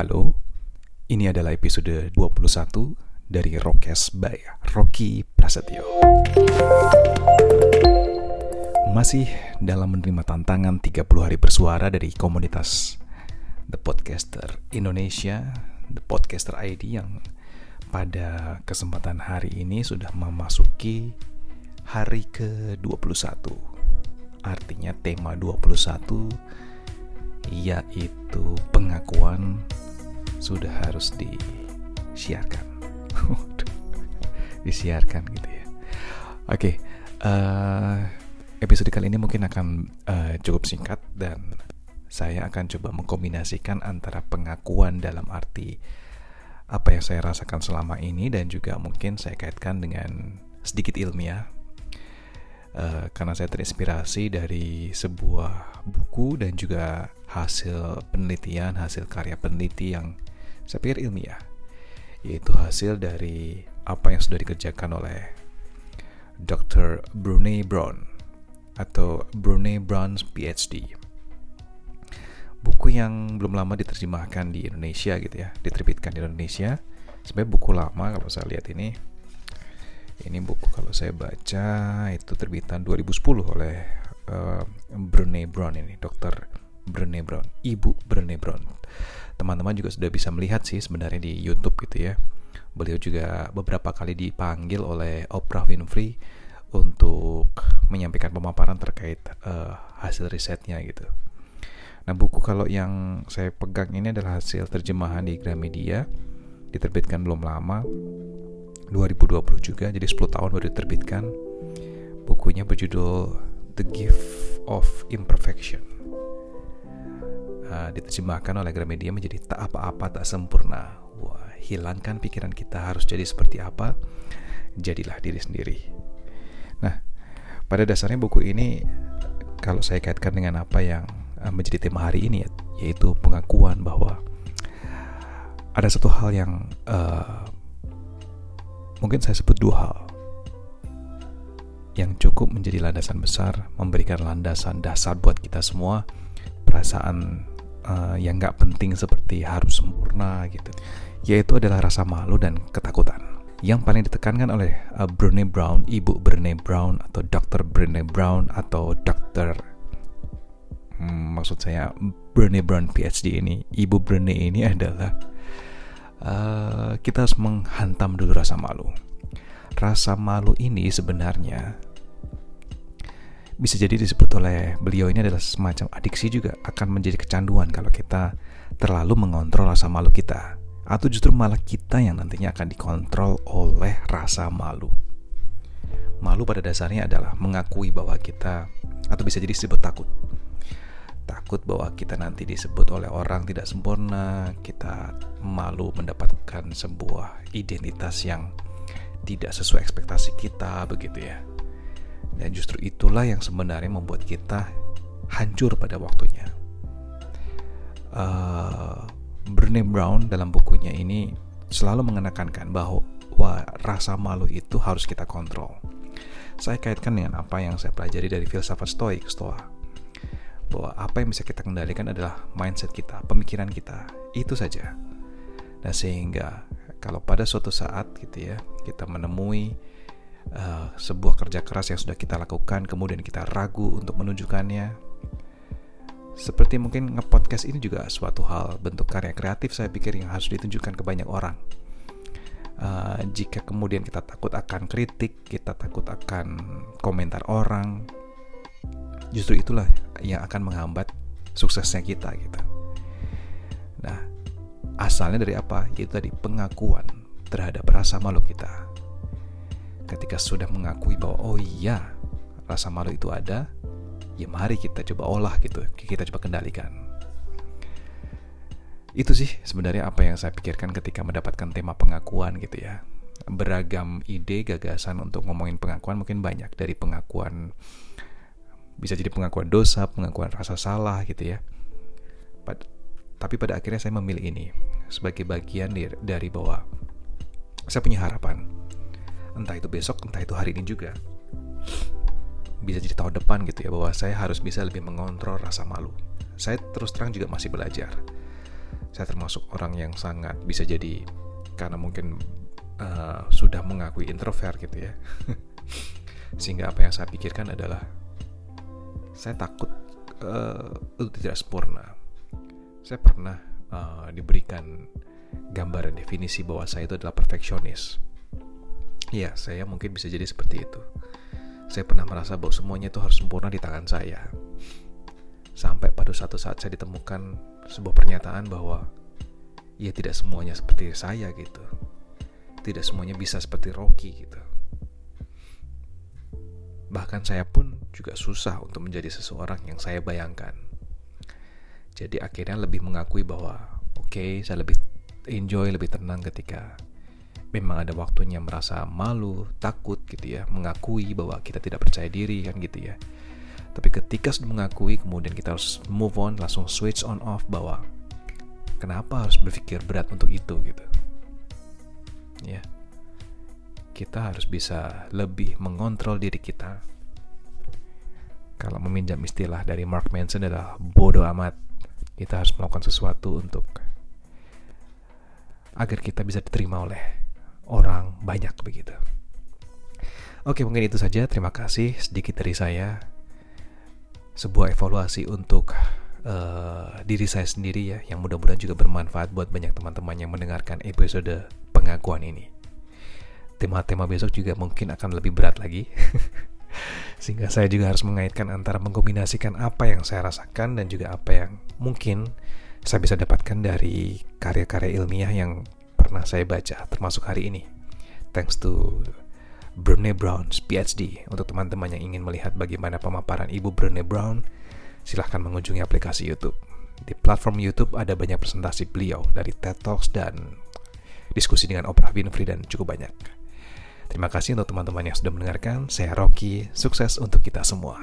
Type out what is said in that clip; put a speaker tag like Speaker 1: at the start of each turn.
Speaker 1: Halo, ini adalah episode 21 dari Rockes by Rocky Prasetyo. Masih dalam menerima tantangan 30 hari bersuara dari komunitas The Podcaster Indonesia, The Podcaster ID yang pada kesempatan hari ini sudah memasuki hari ke-21. Artinya tema 21 yaitu pengakuan sudah harus disiarkan. disiarkan gitu ya. Oke, okay, uh, eh, episode kali ini mungkin akan uh, cukup singkat dan saya akan coba mengkombinasikan antara pengakuan dalam arti apa yang saya rasakan selama ini dan juga mungkin saya kaitkan dengan sedikit ilmiah uh, karena saya terinspirasi dari sebuah buku dan juga hasil penelitian, hasil karya peneliti yang saya pikir ilmiah, yaitu hasil dari apa yang sudah dikerjakan oleh Dr. Brunei Brown atau Brunei Brown's PhD. Buku yang belum lama diterjemahkan di Indonesia gitu ya, diterbitkan di Indonesia. Sebenarnya buku lama kalau saya lihat ini. Ini buku kalau saya baca itu terbitan 2010 oleh uh, Brunei Brown ini, Dr. Brené Brown, Ibu Brené Brown. Teman-teman juga sudah bisa melihat sih sebenarnya di YouTube gitu ya. Beliau juga beberapa kali dipanggil oleh Oprah Winfrey untuk menyampaikan pemaparan terkait uh, hasil risetnya gitu. Nah buku kalau yang saya pegang ini adalah hasil terjemahan di Gramedia, diterbitkan belum lama, 2020 juga, jadi 10 tahun baru diterbitkan. Bukunya berjudul The Gift of Imperfection uh, diterjemahkan oleh Gramedia menjadi tak apa-apa tak sempurna. Wah, hilangkan pikiran kita harus jadi seperti apa, jadilah diri sendiri. Nah, pada dasarnya buku ini kalau saya kaitkan dengan apa yang uh, menjadi tema hari ini yaitu pengakuan bahwa ada satu hal yang uh, mungkin saya sebut dua hal yang cukup menjadi landasan besar, memberikan landasan dasar buat kita semua, perasaan uh, yang nggak penting seperti harus sempurna gitu, yaitu adalah rasa malu dan ketakutan. Yang paling ditekankan oleh uh, Brené Brown, Ibu Brené Brown atau Dr. Brené Brown atau Dr. Hmm, maksud saya Brené Brown PhD ini, Ibu Brené ini adalah uh, kita harus menghantam dulu rasa malu. Rasa malu ini sebenarnya bisa jadi disebut oleh beliau ini adalah semacam adiksi juga akan menjadi kecanduan kalau kita terlalu mengontrol rasa malu kita atau justru malah kita yang nantinya akan dikontrol oleh rasa malu. Malu pada dasarnya adalah mengakui bahwa kita atau bisa jadi disebut takut. Takut bahwa kita nanti disebut oleh orang tidak sempurna, kita malu mendapatkan sebuah identitas yang tidak sesuai ekspektasi kita begitu ya dan justru itulah yang sebenarnya membuat kita hancur pada waktunya. Uh, Brené Brown dalam bukunya ini selalu mengenakan bahwa rasa malu itu harus kita kontrol. Saya kaitkan dengan apa yang saya pelajari dari filsafat Stoik, Stoa. Bahwa apa yang bisa kita kendalikan adalah mindset kita, pemikiran kita. Itu saja. Nah, sehingga kalau pada suatu saat gitu ya, kita menemui uh, sebuah kerja keras yang sudah kita lakukan kemudian kita ragu untuk menunjukkannya. Seperti mungkin ngepodcast ini juga suatu hal bentuk karya kreatif saya pikir yang harus ditunjukkan ke banyak orang. Uh, jika kemudian kita takut akan kritik kita takut akan komentar orang justru itulah yang akan menghambat suksesnya kita gitu. Nah asalnya dari apa? Yaitu tadi pengakuan terhadap rasa malu kita ketika sudah mengakui bahwa oh iya rasa malu itu ada ya mari kita coba olah gitu kita coba kendalikan. Itu sih sebenarnya apa yang saya pikirkan ketika mendapatkan tema pengakuan gitu ya. Beragam ide gagasan untuk ngomongin pengakuan mungkin banyak. Dari pengakuan bisa jadi pengakuan dosa pengakuan rasa salah gitu ya. Pad tapi pada akhirnya saya memilih ini sebagai bagian dari bahwa saya punya harapan entah itu besok entah itu hari ini juga. Bisa jadi tahun depan gitu ya bahwa saya harus bisa lebih mengontrol rasa malu. Saya terus terang juga masih belajar. Saya termasuk orang yang sangat bisa jadi karena mungkin uh, sudah mengakui introvert gitu ya. Sehingga apa yang saya pikirkan adalah saya takut uh, untuk tidak sempurna. Saya pernah uh, diberikan gambaran definisi bahwa saya itu adalah perfeksionis ya saya mungkin bisa jadi seperti itu saya pernah merasa bahwa semuanya itu harus sempurna di tangan saya sampai pada satu saat saya ditemukan sebuah pernyataan bahwa ya tidak semuanya seperti saya gitu tidak semuanya bisa seperti Rocky gitu. Bahkan saya pun juga susah untuk menjadi seseorang yang saya bayangkan. Jadi akhirnya lebih mengakui bahwa oke, okay, saya lebih enjoy, lebih tenang ketika memang ada waktunya merasa malu, takut gitu ya, mengakui bahwa kita tidak percaya diri kan gitu ya. Tapi ketika sudah mengakui, kemudian kita harus move on, langsung switch on off bahwa kenapa harus berpikir berat untuk itu gitu. Ya. Kita harus bisa lebih mengontrol diri kita. Kalau meminjam istilah dari Mark Manson adalah bodoh amat. Kita harus melakukan sesuatu untuk agar kita bisa diterima oleh orang banyak begitu Oke mungkin itu saja terima kasih sedikit dari saya sebuah evaluasi untuk uh, diri saya sendiri ya yang mudah-mudahan juga bermanfaat buat banyak teman-teman yang mendengarkan episode pengakuan ini. Tema-tema besok juga mungkin akan lebih berat lagi. Sehingga saya juga harus mengaitkan antara mengkombinasikan apa yang saya rasakan dan juga apa yang mungkin saya bisa dapatkan dari karya-karya ilmiah yang pernah saya baca termasuk hari ini. Thanks to Brené Brown PhD untuk teman-teman yang ingin melihat bagaimana pemaparan Ibu Brené Brown silahkan mengunjungi aplikasi YouTube. Di platform YouTube ada banyak presentasi beliau dari TED Talks dan diskusi dengan Oprah Winfrey dan cukup banyak. Terima kasih untuk teman-teman yang sudah mendengarkan. Saya Rocky, sukses untuk kita semua.